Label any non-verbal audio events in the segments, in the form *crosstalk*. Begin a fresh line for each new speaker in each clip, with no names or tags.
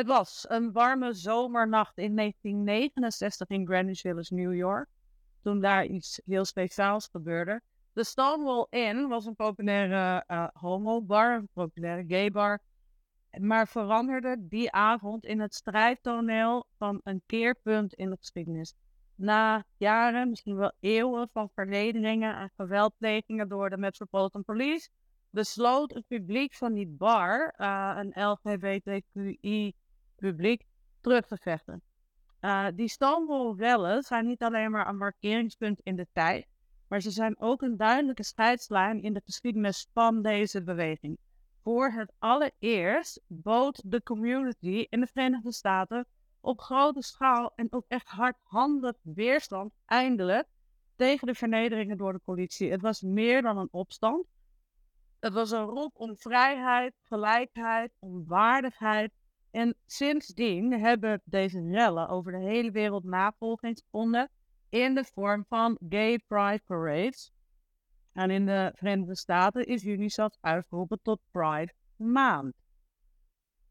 Het was een warme zomernacht in 1969 in Greenwich Village, New York. Toen daar iets heel speciaals gebeurde. De Stonewall Inn was een populaire uh, homo-bar, een populaire gay-bar. Maar veranderde die avond in het strijdtoneel van een keerpunt in de geschiedenis. Na jaren, misschien wel eeuwen van vernederingen en geweldplegingen door de Metropolitan Police, besloot het publiek van die bar, uh, een LGBTQI-publiek, terug te vechten. Uh, die Stonewall-rellen zijn niet alleen maar een markeringspunt in de tijd, maar ze zijn ook een duidelijke scheidslijn in de geschiedenis van deze beweging. Voor het allereerst bood de community in de Verenigde Staten op grote schaal en ook echt hardhandig weerstand eindelijk tegen de vernederingen door de politie. Het was meer dan een opstand. Het was een roep om vrijheid, gelijkheid, om waardigheid. En sindsdien hebben deze rellen over de hele wereld navolging gevonden in de vorm van gay pride parades. En in de Verenigde Staten is juni zelfs uitgeroepen tot Pride Maand.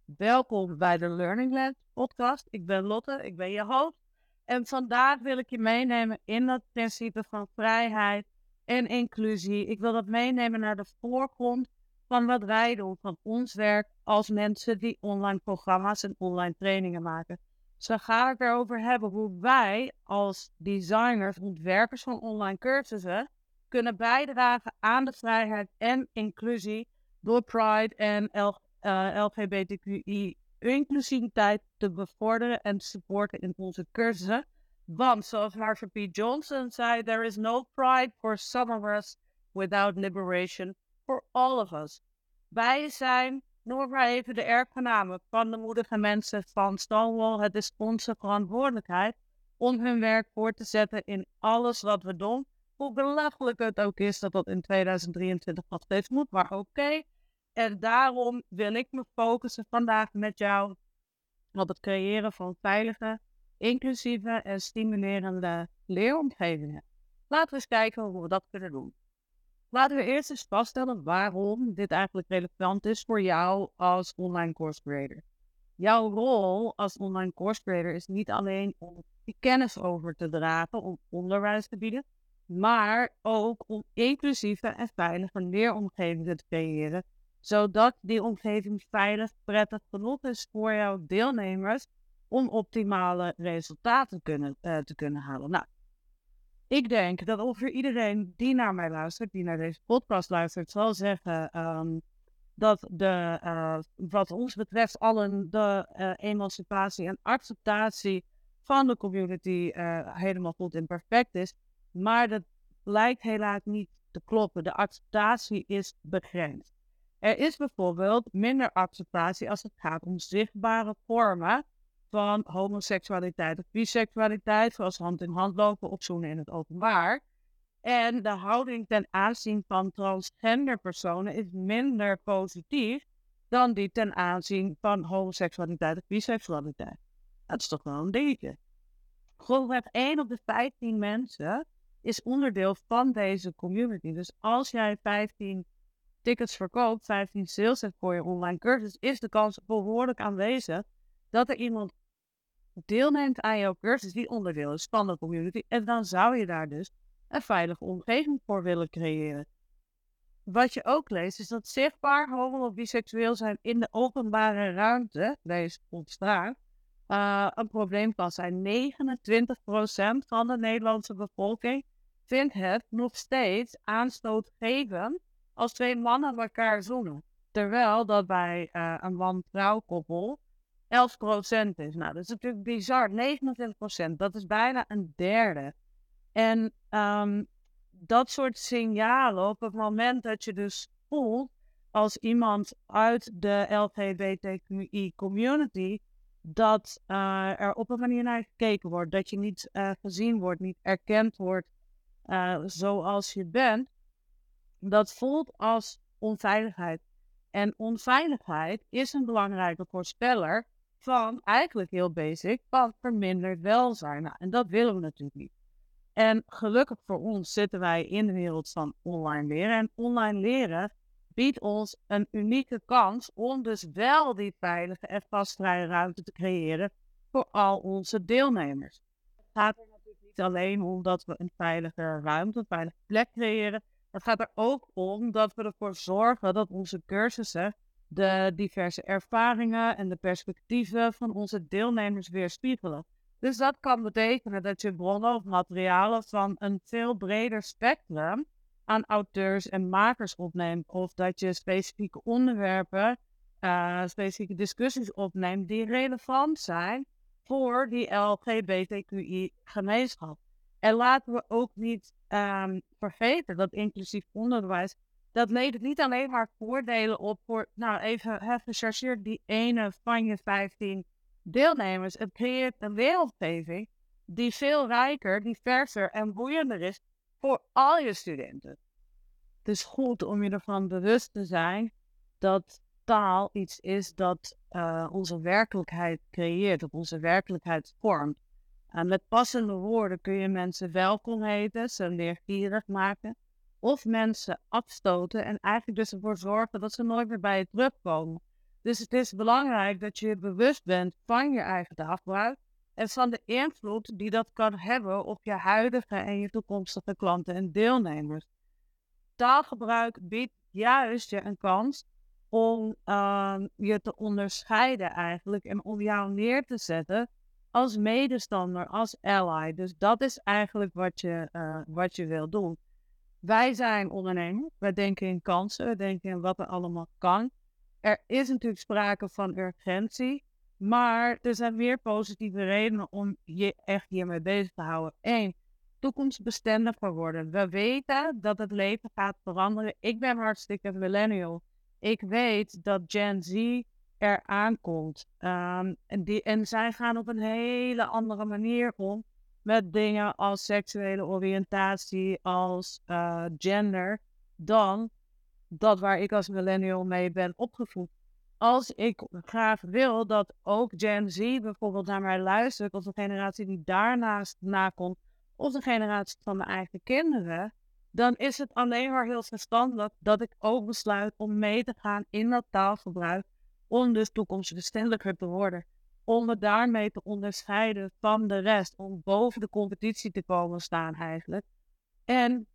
Welkom bij de Learning Lab podcast. Ik ben Lotte, ik ben je host. En vandaag wil ik je meenemen in het principe van vrijheid en inclusie. Ik wil dat meenemen naar de voorgrond van wat wij doen, van ons werk als mensen die online programma's en online trainingen maken. Zo ga ik erover hebben hoe wij als designers, ontwerpers van online cursussen, kunnen bijdragen aan de vrijheid en inclusie door Pride en L uh, eh, LGBTQI inclusiviteit te bevorderen en te supporten in onze cursussen. Want zoals Marsha P. Johnson zei, there is no pride for some of us without liberation for all of us. Wij zijn, noem maar even de erfgenamen van de moedige mensen van Stonewall. Het is onze verantwoordelijkheid om hun werk voor te zetten in alles wat we doen. Hoe belachelijk het ook is dat dat in 2023 nog steeds moet, maar oké. En daarom wil ik me focussen vandaag met jou op het creëren van veilige, inclusieve en stimulerende leeromgevingen. Laten we eens kijken hoe we dat kunnen doen. Laten we eerst eens vaststellen waarom dit eigenlijk relevant is voor jou als online course creator. Jouw rol als online course creator is niet alleen om die kennis over te dragen, om onderwijs te bieden, maar ook om inclusieve en veilige leeromgevingen te creëren zodat die omgeving veilig, prettig genoeg is voor jouw deelnemers om optimale resultaten kunnen, uh, te kunnen halen. Nou, ik denk dat ongeveer iedereen die naar mij luistert, die naar deze podcast luistert, zal zeggen um, dat de, uh, wat ons betreft allen de uh, emancipatie en acceptatie van de community helemaal goed en perfect is. Maar dat lijkt helaas niet te kloppen. De acceptatie is begrensd. Er is bijvoorbeeld minder acceptatie als het gaat om zichtbare vormen van homoseksualiteit of biseksualiteit, zoals hand in hand lopen of zoenen in het openbaar. En de houding ten aanzien van transgender personen is minder positief dan die ten aanzien van homoseksualiteit of biseksualiteit. Dat is toch wel een dingetje. Grofweg 1 op de 15 mensen is onderdeel van deze community. Dus als jij 15 tickets verkoopt, 15 sales hebt voor je online cursus, is de kans behoorlijk aanwezig dat er iemand deelneemt aan jouw cursus die onderdeel is van de community. En dan zou je daar dus een veilige omgeving voor willen creëren. Wat je ook leest is dat zichtbaar homo- of biseksueel zijn in de openbare ruimte, deze ontstaat, uh, een probleem kan zijn. 29% van de Nederlandse bevolking vindt het nog steeds aanstootgevend als twee mannen elkaar zoenen. Terwijl dat bij uh, een man-vrouw koppel 11% is. Nou, dat is natuurlijk bizar. 29%, dat is bijna een derde. En um, dat soort signalen op het moment dat je dus voelt als iemand uit de LGBTQI community dat uh, er op een manier naar gekeken wordt, dat je niet uh, gezien wordt, niet erkend wordt uh, zoals je bent, dat voelt als onveiligheid. En onveiligheid is een belangrijke voorspeller van eigenlijk heel basic, van verminderd welzijn. Nou, en dat willen we natuurlijk niet. En gelukkig voor ons zitten wij in de wereld van online leren. En online leren biedt ons een unieke kans om dus wel die veilige en vastvrije ruimte te creëren voor al onze deelnemers. Het gaat er natuurlijk niet alleen om dat we een veilige ruimte, een veilige plek creëren. Het gaat er ook om dat we ervoor zorgen dat onze cursussen de diverse ervaringen en de perspectieven van onze deelnemers weerspiegelen. Dus dat kan betekenen dat je bronnen of materialen van een veel breder spectrum aan auteurs en makers opneemt. Of dat je specifieke onderwerpen, uh, specifieke discussies opneemt die relevant zijn voor die LGBTQI-gemeenschap. En laten we ook niet um, vergeten dat inclusief onderwijs, dat levert niet alleen maar voordelen op voor, nou even, gechargeerd die ene van je 15 deelnemers. Het creëert een wereldgeving die veel rijker, diverser en boeiender is voor al je studenten. Het is goed om je ervan bewust te zijn dat taal iets is dat uh, onze werkelijkheid creëert, of onze werkelijkheid vormt. En met passende woorden kun je mensen welkom heten, ze leergierig maken, of mensen afstoten en eigenlijk dus ervoor zorgen dat ze nooit meer bij je terugkomen. Dus het is belangrijk dat je bewust bent van je eigen taalgebruik en van de invloed die dat kan hebben op je huidige en je toekomstige klanten en deelnemers. Taalgebruik biedt juist je een kans om uh, je te onderscheiden eigenlijk en om jou neer te zetten als medestander, als ally. Dus dat is eigenlijk wat je, uh, wat je wil doen. Wij zijn ondernemers, wij denken in kansen, we denken in wat er allemaal kan. Er is natuurlijk sprake van urgentie, maar er zijn meer positieve redenen om je echt hiermee bezig te houden. Eén, toekomstbestendiger worden. We weten dat het leven gaat veranderen. Ik ben hartstikke millennial. Ik weet dat Gen Z er aankomt. Um, en, die, en zij gaan op een hele andere manier om met dingen als seksuele oriëntatie, als uh, gender, dan dat waar ik als millennial mee ben opgevoed. Als ik graag wil dat ook Gen Z bijvoorbeeld naar mij luistert, of de generatie die daarnaast nakomt, of de generatie van mijn eigen kinderen, dan is het alleen maar heel verstandig dat ik ook besluit om mee te gaan in dat taalgebruik, om dus toekomstbestendiger te worden. Om me daarmee te onderscheiden van de rest, om boven de competitie te komen staan eigenlijk. En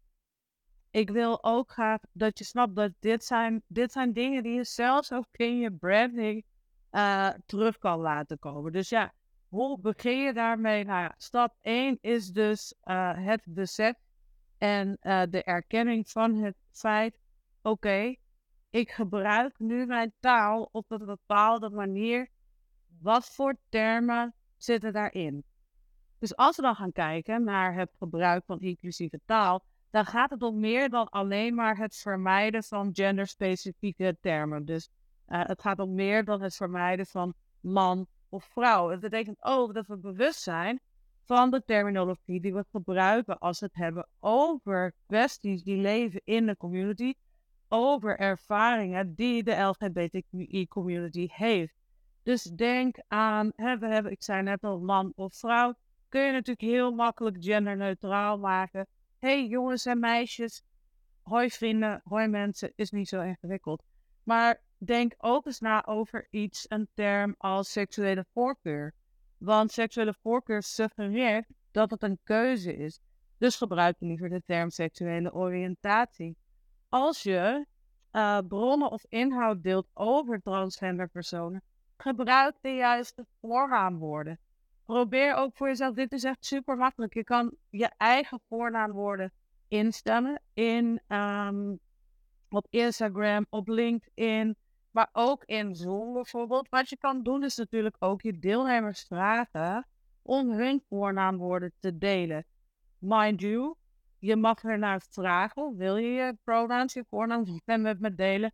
ik wil ook graag dat je snapt dat dit zijn, dit zijn dingen die je zelfs ook in je branding uh, terug kan laten komen. Dus ja, hoe begin je daarmee? Nou stap 1 is dus uh, het besef en uh, de erkenning van het feit: oké, ik gebruik nu mijn taal op een bepaalde manier. Wat voor termen zitten daarin? Dus als we dan gaan kijken naar het gebruik van inclusieve taal, dan gaat het om meer dan alleen maar het vermijden van genderspecifieke termen. Dus uh, het gaat om meer dan het vermijden van man of vrouw. Het betekent ook dat we bewust zijn van de terminologie die we gebruiken als we het hebben over kwesties die leven in de community, over ervaringen die de LGBTQI-community heeft. Dus denk aan, hè, we hebben, ik zei net al, man of vrouw, kun je natuurlijk heel makkelijk genderneutraal maken hey jongens en meisjes, hoi vrienden, hoi mensen, is niet zo ingewikkeld. Maar denk ook eens na over iets, een term als seksuele voorkeur. Want seksuele voorkeur suggereert dat het een keuze is. Dus gebruik liever de term seksuele oriëntatie. Als je uh, bronnen of inhoud deelt over transgender personen, gebruik de juiste voornaamwoorden. Probeer ook voor jezelf, dit is echt super makkelijk. Je kan je eigen voornaamwoorden instellen in, um, op Instagram, op LinkedIn, maar ook in Zoom bijvoorbeeld. Wat je kan doen is natuurlijk ook je deelnemers vragen om hun voornaamwoorden te delen. Mind you, je mag ernaar vragen, wil je je pronouns, je voornaam met me delen?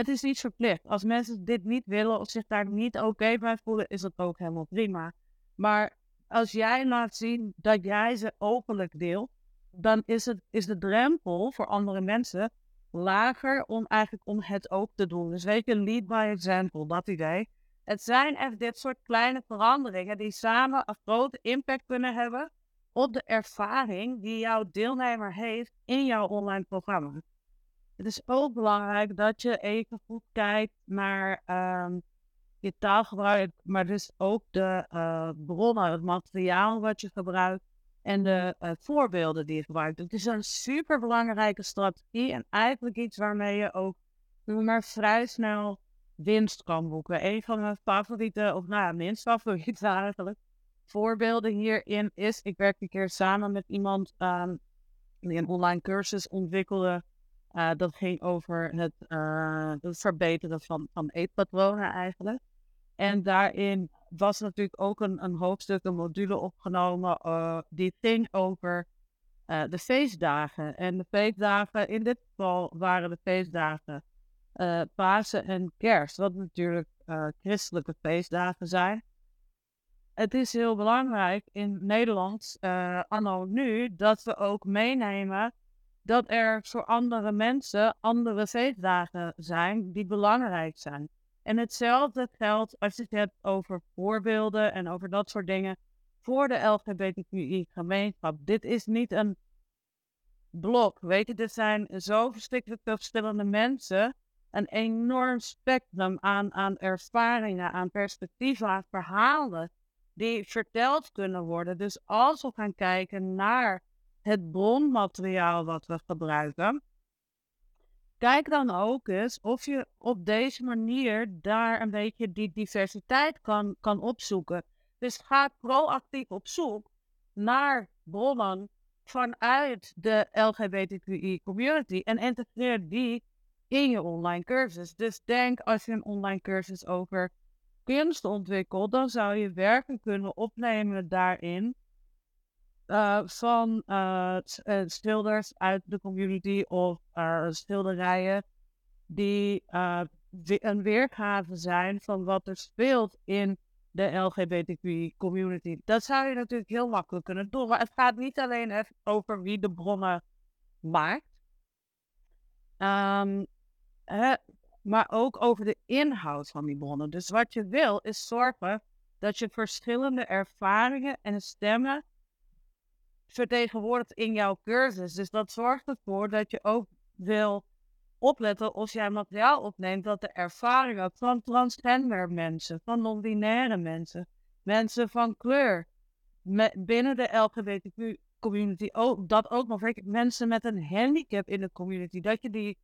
Het is niet verplicht. Als mensen dit niet willen of zich daar niet oké bij voelen, is dat ook helemaal prima. Maar als jij laat zien dat jij ze openlijk deelt, dan is, het, is de drempel voor andere mensen lager om eigenlijk om het ook te doen. Dus weet je, lead by example, dat idee. Het zijn echt dit soort kleine veranderingen die samen een grote impact kunnen hebben op de ervaring die jouw deelnemer heeft in jouw online programma. Het is ook belangrijk dat je even goed kijkt naar ehm, je taalgebruik, maar dus ook de uh, bronnen, het materiaal wat je gebruikt en de uh, voorbeelden die je gebruikt. Het is een super belangrijke strategie en eigenlijk iets waarmee je ook maar vrij snel winst kan boeken. Een van mijn favoriete, of nou ja, minst favoriete *laughs* eigenlijk, voorbeelden hierin is, ik werk een keer samen met iemand um, die een online cursus ontwikkelde. Uh, dat ging over het, uh, het verbeteren van, van eetpatronen eigenlijk. En daarin was natuurlijk ook een, een hoofdstuk, een module opgenomen, uh, die ging over de feestdagen. En de feestdagen, in dit geval waren de feestdagen Pasen en Kerst, wat natuurlijk christelijke feestdagen zijn het is heel belangrijk in Nederland, anno nu, dat we ook meenemen dat er voor andere mensen andere feestdagen zijn die belangrijk zijn. En hetzelfde geldt als je het hebt over voorbeelden en over dat soort dingen voor de LGBTQI-gemeenschap. Dit is niet een blok, weet je, er zijn zo verschillende mensen, een enorm spectrum aan, aan ervaringen, aan perspectieven, aan verhalen die verteld kunnen worden. Dus als we gaan kijken naar het bronmateriaal wat we gebruiken, kijk dan ook eens of je op deze manier daar een beetje die diversiteit kan, kan opzoeken. Dus ga proactief op zoek naar bronnen vanuit de LGBTQI community en integreer die in je online cursus. Dus denk als je een online cursus over kunst ontwikkelt, dan zou je werken kunnen opnemen daarin uh, van uh, schilders uit de community of schilderijen die een weergave zijn van wat er speelt in de LGBTQ community. Dat zou je natuurlijk heel makkelijk kunnen doen. Maar het gaat niet alleen over wie de bronnen maakt. Um, maar ook over de inhoud van die bronnen. Dus wat je wil is zorgen dat je verschillende ervaringen en stemmen vertegenwoordigt in jouw cursus. Dus dat zorgt ervoor dat je ook wil opletten als jij materiaal opneemt dat de ervaringen van transgender mensen, van non-binaire mensen, mensen van kleur, binnen de LGBTQ community, ook, dat ook nog mensen met een handicap in de community, dat je die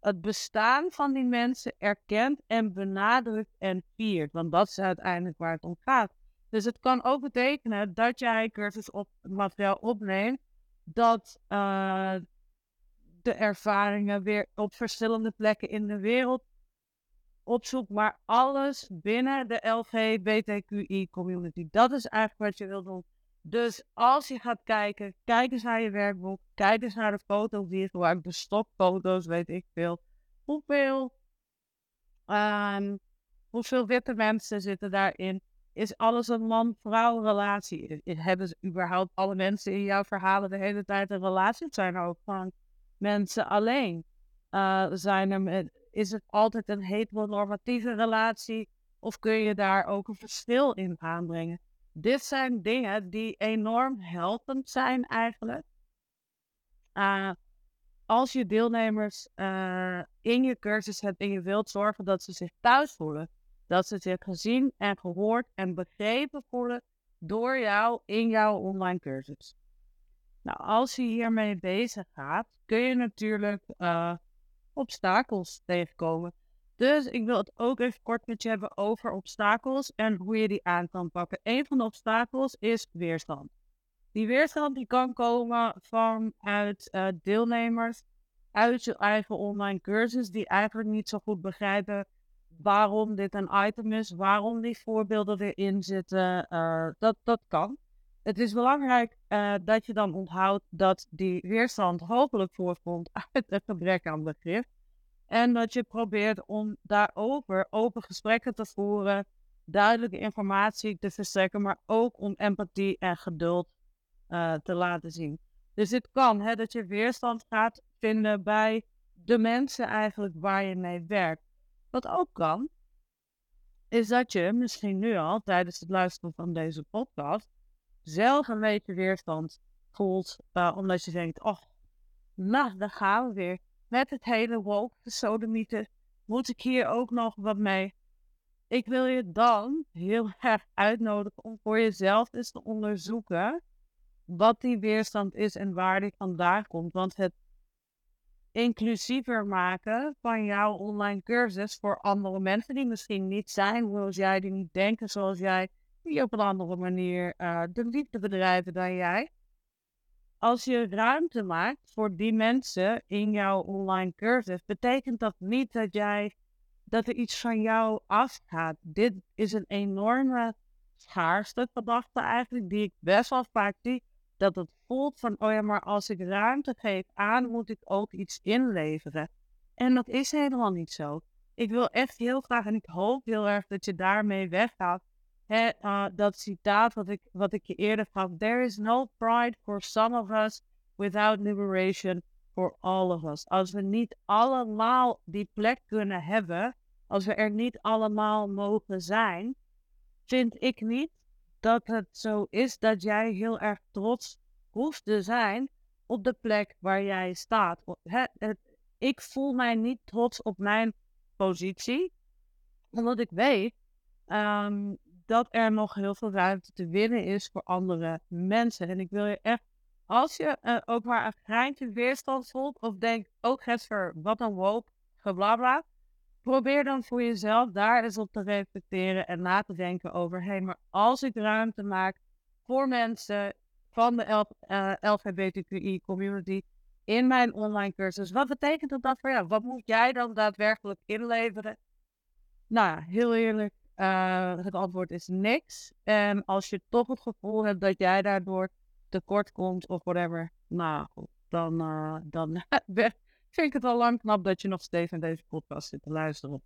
het bestaan van die mensen erkent en benadrukt en viert. Want dat is uiteindelijk waar het om gaat. Dus het kan ook betekenen dat jij cursus op materiaal opneemt, dat uh, de ervaringen weer op verschillende plekken in de wereld opzoekt, maar alles binnen de LGBTQI community. Dat is eigenlijk wat je wilt doen. Dus als je gaat kijken, kijk eens naar je werkboek, kijk eens naar de foto's die je gebruikt, de stokfoto's, weet ik veel. Hoeveel, um, hoeveel witte mensen zitten daarin? Is alles een man-vrouw relatie? Hebben ze überhaupt alle mensen in jouw verhalen de hele tijd een relatie? Zijn er ook van mensen alleen? Uh, zijn er met, is het altijd een heteronormatieve relatie? Of kun je daar ook een verschil in aanbrengen? dit zijn dingen die enorm helpend zijn eigenlijk. Uh, als je deelnemers uh, in je cursus hebt en je wilt zorgen dat ze zich thuis voelen, dat ze zich gezien en gehoord en begrepen voelen door jou in jouw online cursus. Nou, als je hiermee bezig gaat, kun je natuurlijk uh, obstakels tegenkomen. Dus ik wil het ook even kort met je hebben over obstakels en hoe je die aan kan pakken. Een van de obstakels is weerstand. Die weerstand die kan komen vanuit uh, deelnemers uit je eigen online cursus die eigenlijk niet zo goed begrijpen waarom dit een item is, waarom die voorbeelden erin zitten. Uh, dat, dat kan. Het is belangrijk uh, dat je dan onthoudt dat die weerstand hopelijk voorkomt *laughs* uit het gebrek aan begrip. En dat je probeert om daarover open gesprekken te voeren, duidelijke informatie te verstrekken, maar ook om empathie en geduld uh, te laten zien. Dus het kan hè, dat je weerstand gaat vinden bij de mensen eigenlijk waar je mee werkt. Wat ook kan, is dat je misschien nu al tijdens het luisteren van deze podcast zelf een beetje weerstand voelt, uh, omdat je denkt, oh, nou, daar gaan we weer met het hele woke, de sodomieten, moet ik hier ook nog wat mee? Ik wil je dan heel *laughs* erg uitnodigen om voor jezelf eens te onderzoeken wat die weerstand is en waar die vandaan komt. Want het inclusiever maken van jouw online cursus voor andere mensen die misschien niet zijn zoals jij, die niet denken zoals jij, die op een andere manier uh, de liefde bedrijven dan jij. Als je ruimte maakt voor die mensen in jouw online cursus, betekent dat niet dat jij dat er iets van jou afgaat. Dit is een enorme schaarste gedachte eigenlijk, die ik best wel vaak zie dat het voelt van, oh ja, maar als ik ruimte geef aan, moet ik ook iets inleveren. En dat is helemaal niet zo. Ik wil echt heel graag, en ik hoop heel erg dat je daarmee weggaat. Uh, dat citaat wat ik, wat ik je eerder gaf. There is no pride for some of us without liberation for all of us. Als we niet allemaal die plek kunnen hebben, als we er niet allemaal mogen zijn, vind ik niet dat het zo is dat jij heel erg trots hoeft te zijn op de plek waar jij staat. ik voel mij niet trots op mijn positie, omdat ik weet ehm, dat er nog heel veel ruimte te winnen is voor andere mensen. En ik wil je echt, als je uh, ook maar een greintje weerstand voelt of denkt, oh, Gesver, wat een woke, bla probeer dan voor jezelf daar eens op te reflecteren en na te denken over, maar als ik ruimte maak voor mensen van de L, uh, eh, in mijn online cursus, wat betekent dat, dat voor jou? Wat moet jij dan daadwerkelijk inleveren? Nou, heel eerlijk, uh, het antwoord is niks. En als je toch het gevoel hebt dat jij daardoor tekort komt of whatever, nou, dan, uh, dan *laughs* vind ik het al lang knap dat je nog steeds naar deze podcast zit te luisteren.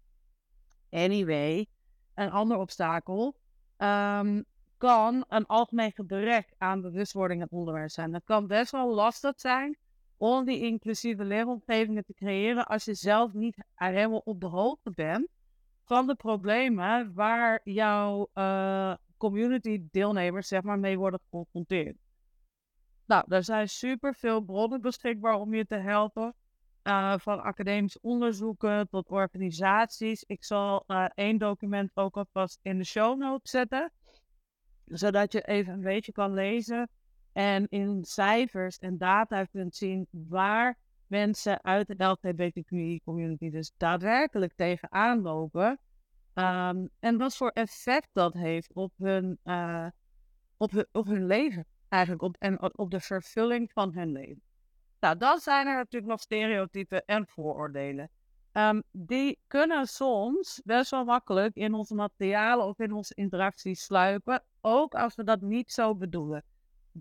Anyway, een ander obstakel um, kan een algemeen gebrek aan bewustwording en onderwijs zijn. Dat kan best wel lastig zijn om die inclusieve leeromgevingen te creëren als je zelf niet helemaal op de hoogte bent van de problemen waar jouw uh, community deelnemers zeg maar, mee worden geconfronteerd. Nou, er zijn super veel bronnen beschikbaar om je te helpen. Uh, van academisch onderzoeken tot organisaties. Ik zal uh, één document ook alvast in de show notes zetten, zodat je even een beetje kan lezen en in cijfers en data kunt zien waar mensen uit de LGBTQI-community dus daadwerkelijk tegenaan lopen. Um, en wat voor effect dat heeft op hun, uh, op hun, op hun leven eigenlijk op, en op de vervulling van hun leven. Nou, dan zijn er natuurlijk nog stereotypen en vooroordelen. Um, die kunnen soms best wel makkelijk in onze materialen of in onze interacties sluipen, ook als we dat niet zo bedoelen.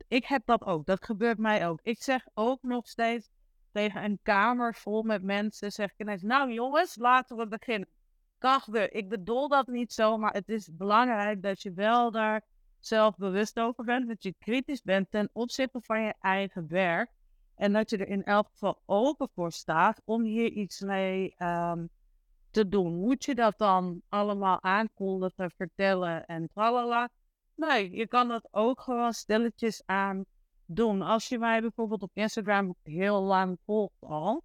Ik heb dat ook, dat gebeurt mij ook. Ik zeg ook nog steeds tegen een kamer vol met mensen, zeg ik ineens, nou jongens, laten we beginnen. Kachter, ik bedoel dat niet zo, maar het is belangrijk dat je wel daar zelf bewust over bent, dat je kritisch bent ten opzichte van je eigen werk. En dat je er in elk geval open voor staat om hier iets mee um, te doen. Moet je dat dan allemaal aankondigen, vertellen en tralala? Nee, je kan dat ook gewoon stilletjes aan doen. Als je mij bijvoorbeeld op Instagram heel lang volgt al,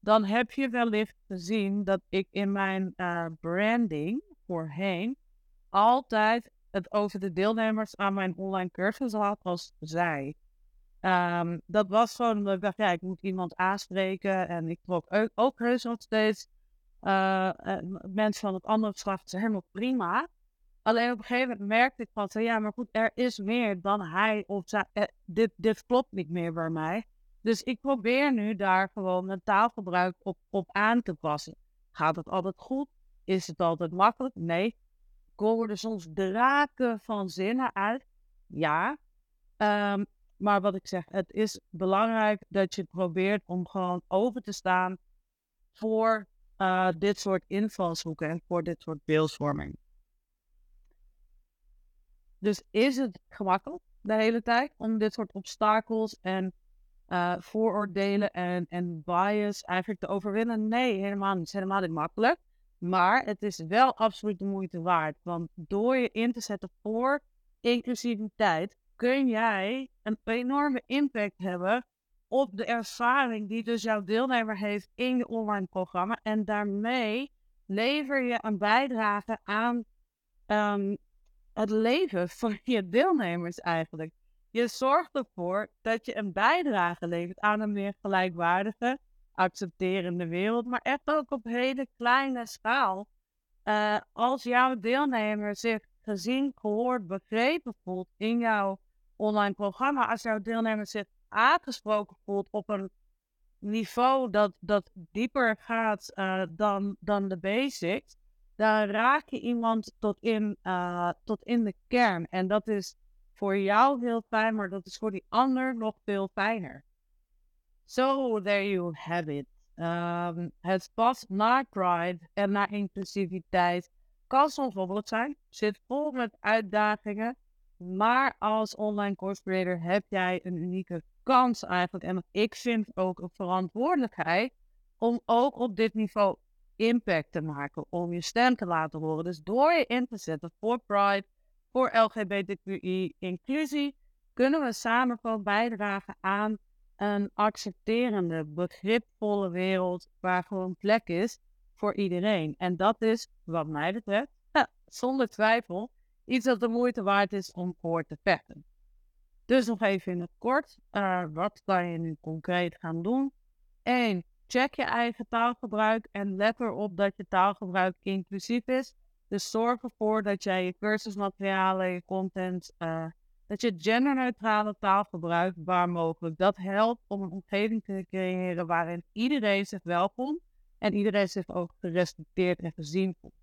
dan heb je wellicht gezien dat ik in mijn uh, branding voorheen altijd het over de deelnemers aan mijn online cursus had als zij. Um, dat was gewoon ik dacht, ja, ik moet iemand aanspreken. En ik trok ook, ook heus nog steeds uh, mensen van het andere geslacht. helemaal prima. Alleen op een gegeven moment merkte ik van, ja, maar goed, er is meer dan hij of zij. Eh, dit, dit klopt niet meer bij mij. Dus ik probeer nu daar gewoon mijn taalgebruik op, op aan te passen. Gaat het altijd goed? Is het altijd makkelijk? Nee. Komen er soms draken van zinnen uit? Ja. Um, maar wat ik zeg, het is belangrijk dat je probeert om gewoon open te staan voor uh, dit soort invalshoeken en voor dit soort beeldvorming. Dus is het gemakkelijk de hele tijd om dit soort obstakels en uh, vooroordelen en, en bias eigenlijk te overwinnen? Nee, helemaal niet. Het is helemaal niet makkelijk. Maar het is wel absoluut de moeite waard. Want door je in te zetten voor inclusiviteit, kun jij een enorme impact hebben op de ervaring die dus jouw deelnemer heeft in je online programma. En daarmee lever je een bijdrage aan ehm, het leven van *laughs* je deelnemers eigenlijk. Je zorgt ervoor dat je een bijdrage levert aan een meer gelijkwaardige, accepterende wereld, maar echt ook op hele kleine schaal. Uh, als jouw deelnemer zich gezien, gehoord, begrepen voelt in jouw online programma, als jouw deelnemer zich aangesproken voelt op een niveau dat, dat dieper gaat uh, dan, dan de basics, dan raak je iemand tot in, uh, tot in de kern. En dat is voor jou heel fijn, maar dat is voor die ander nog veel fijner. So there you have it. Um, het pad naar Pride en naar inclusiviteit kan soms wat zijn, zit vol met uitdagingen. Maar als online course creator heb jij een unieke kans eigenlijk. En ik vind ook een verantwoordelijkheid om ook op dit niveau impact te maken. Om je stem te laten horen. Dus door je in te zetten voor Pride, voor LGBTQI inclusie, kunnen we samen gewoon bijdragen aan een accepterende, begripvolle wereld waar gewoon plek is voor iedereen. En dat is, wat mij betreft, *laughs* zonder twijfel, iets dat de moeite waard is om voor te vechten. Dus nog even in het kort, uh, wat kan je nu concreet gaan doen? 1. Check je eigen taalgebruik en let erop dat je taalgebruik inclusief is. Dus zorg ervoor dat jij je cursusmaterialen, je content, uh, dat je genderneutrale taal gebruikt waar mogelijk. Dat helpt om een omgeving te creëren waarin iedereen zich welkom en iedereen zich ook gerespecteerd en gezien voelt.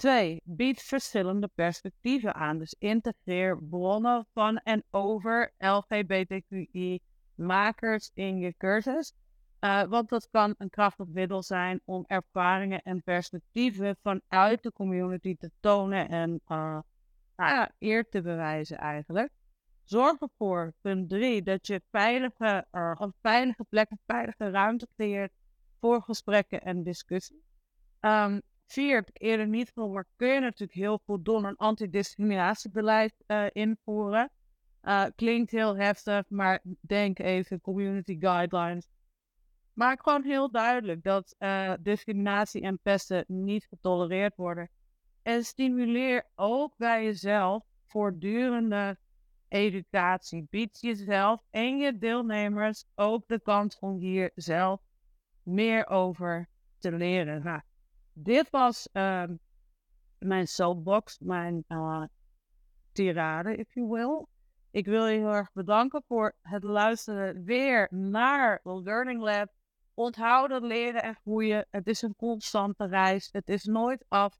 Twee, bied verschillende perspectieven aan. Dus integreer bronnen van en over LGBTQI-makers in je cursus. Uh, want dat kan een krachtig middel zijn om ervaringen en perspectieven vanuit de community te tonen en ja, eer te bewijzen eigenlijk. Zorg ervoor, punt drie, dat je veilige, uh, een veilige plek, een veilige ruimte creëert voor gesprekken en discussie. Um, vier heb ik eerder niet genoemd, maar kun je natuurlijk heel goed doen een antidiscriminatiebeleid uh, invoeren. Uh, klinkt heel heftig, maar denk even community guidelines. Maak gewoon heel duidelijk dat uh, discriminatie en pesten niet getolereerd worden. En stimuleer ook bij jezelf voortdurende educatie. Bied jezelf en je deelnemers ook de kans om hier zelf meer over te leren. Nou, dit was uh, mijn soapbox, mijn uh, tirade, if you will. Ik wil je heel erg bedanken voor het luisteren weer naar Learning Lab. Onthoud dat leren en groeien. Het is een constante reis. Het is nooit af.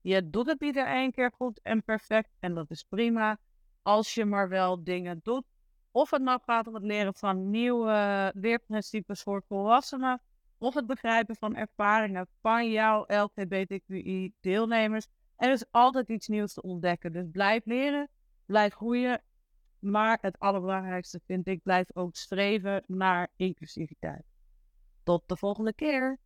Je doet het niet één keer goed en perfect. En dat is prima. Als je maar wel dingen doet. Of het nou gaat om het leren van nieuwe leerprincipes voor volwassenen of het begrijpen van ervaringen van jouw LGBTQI-deelnemers. Er is altijd iets nieuws te ontdekken. Dus blijf leren, blijf groeien. Maar het allerbelangrijkste vind ik, blijf ook streven naar inclusiviteit. Tot de volgende keer.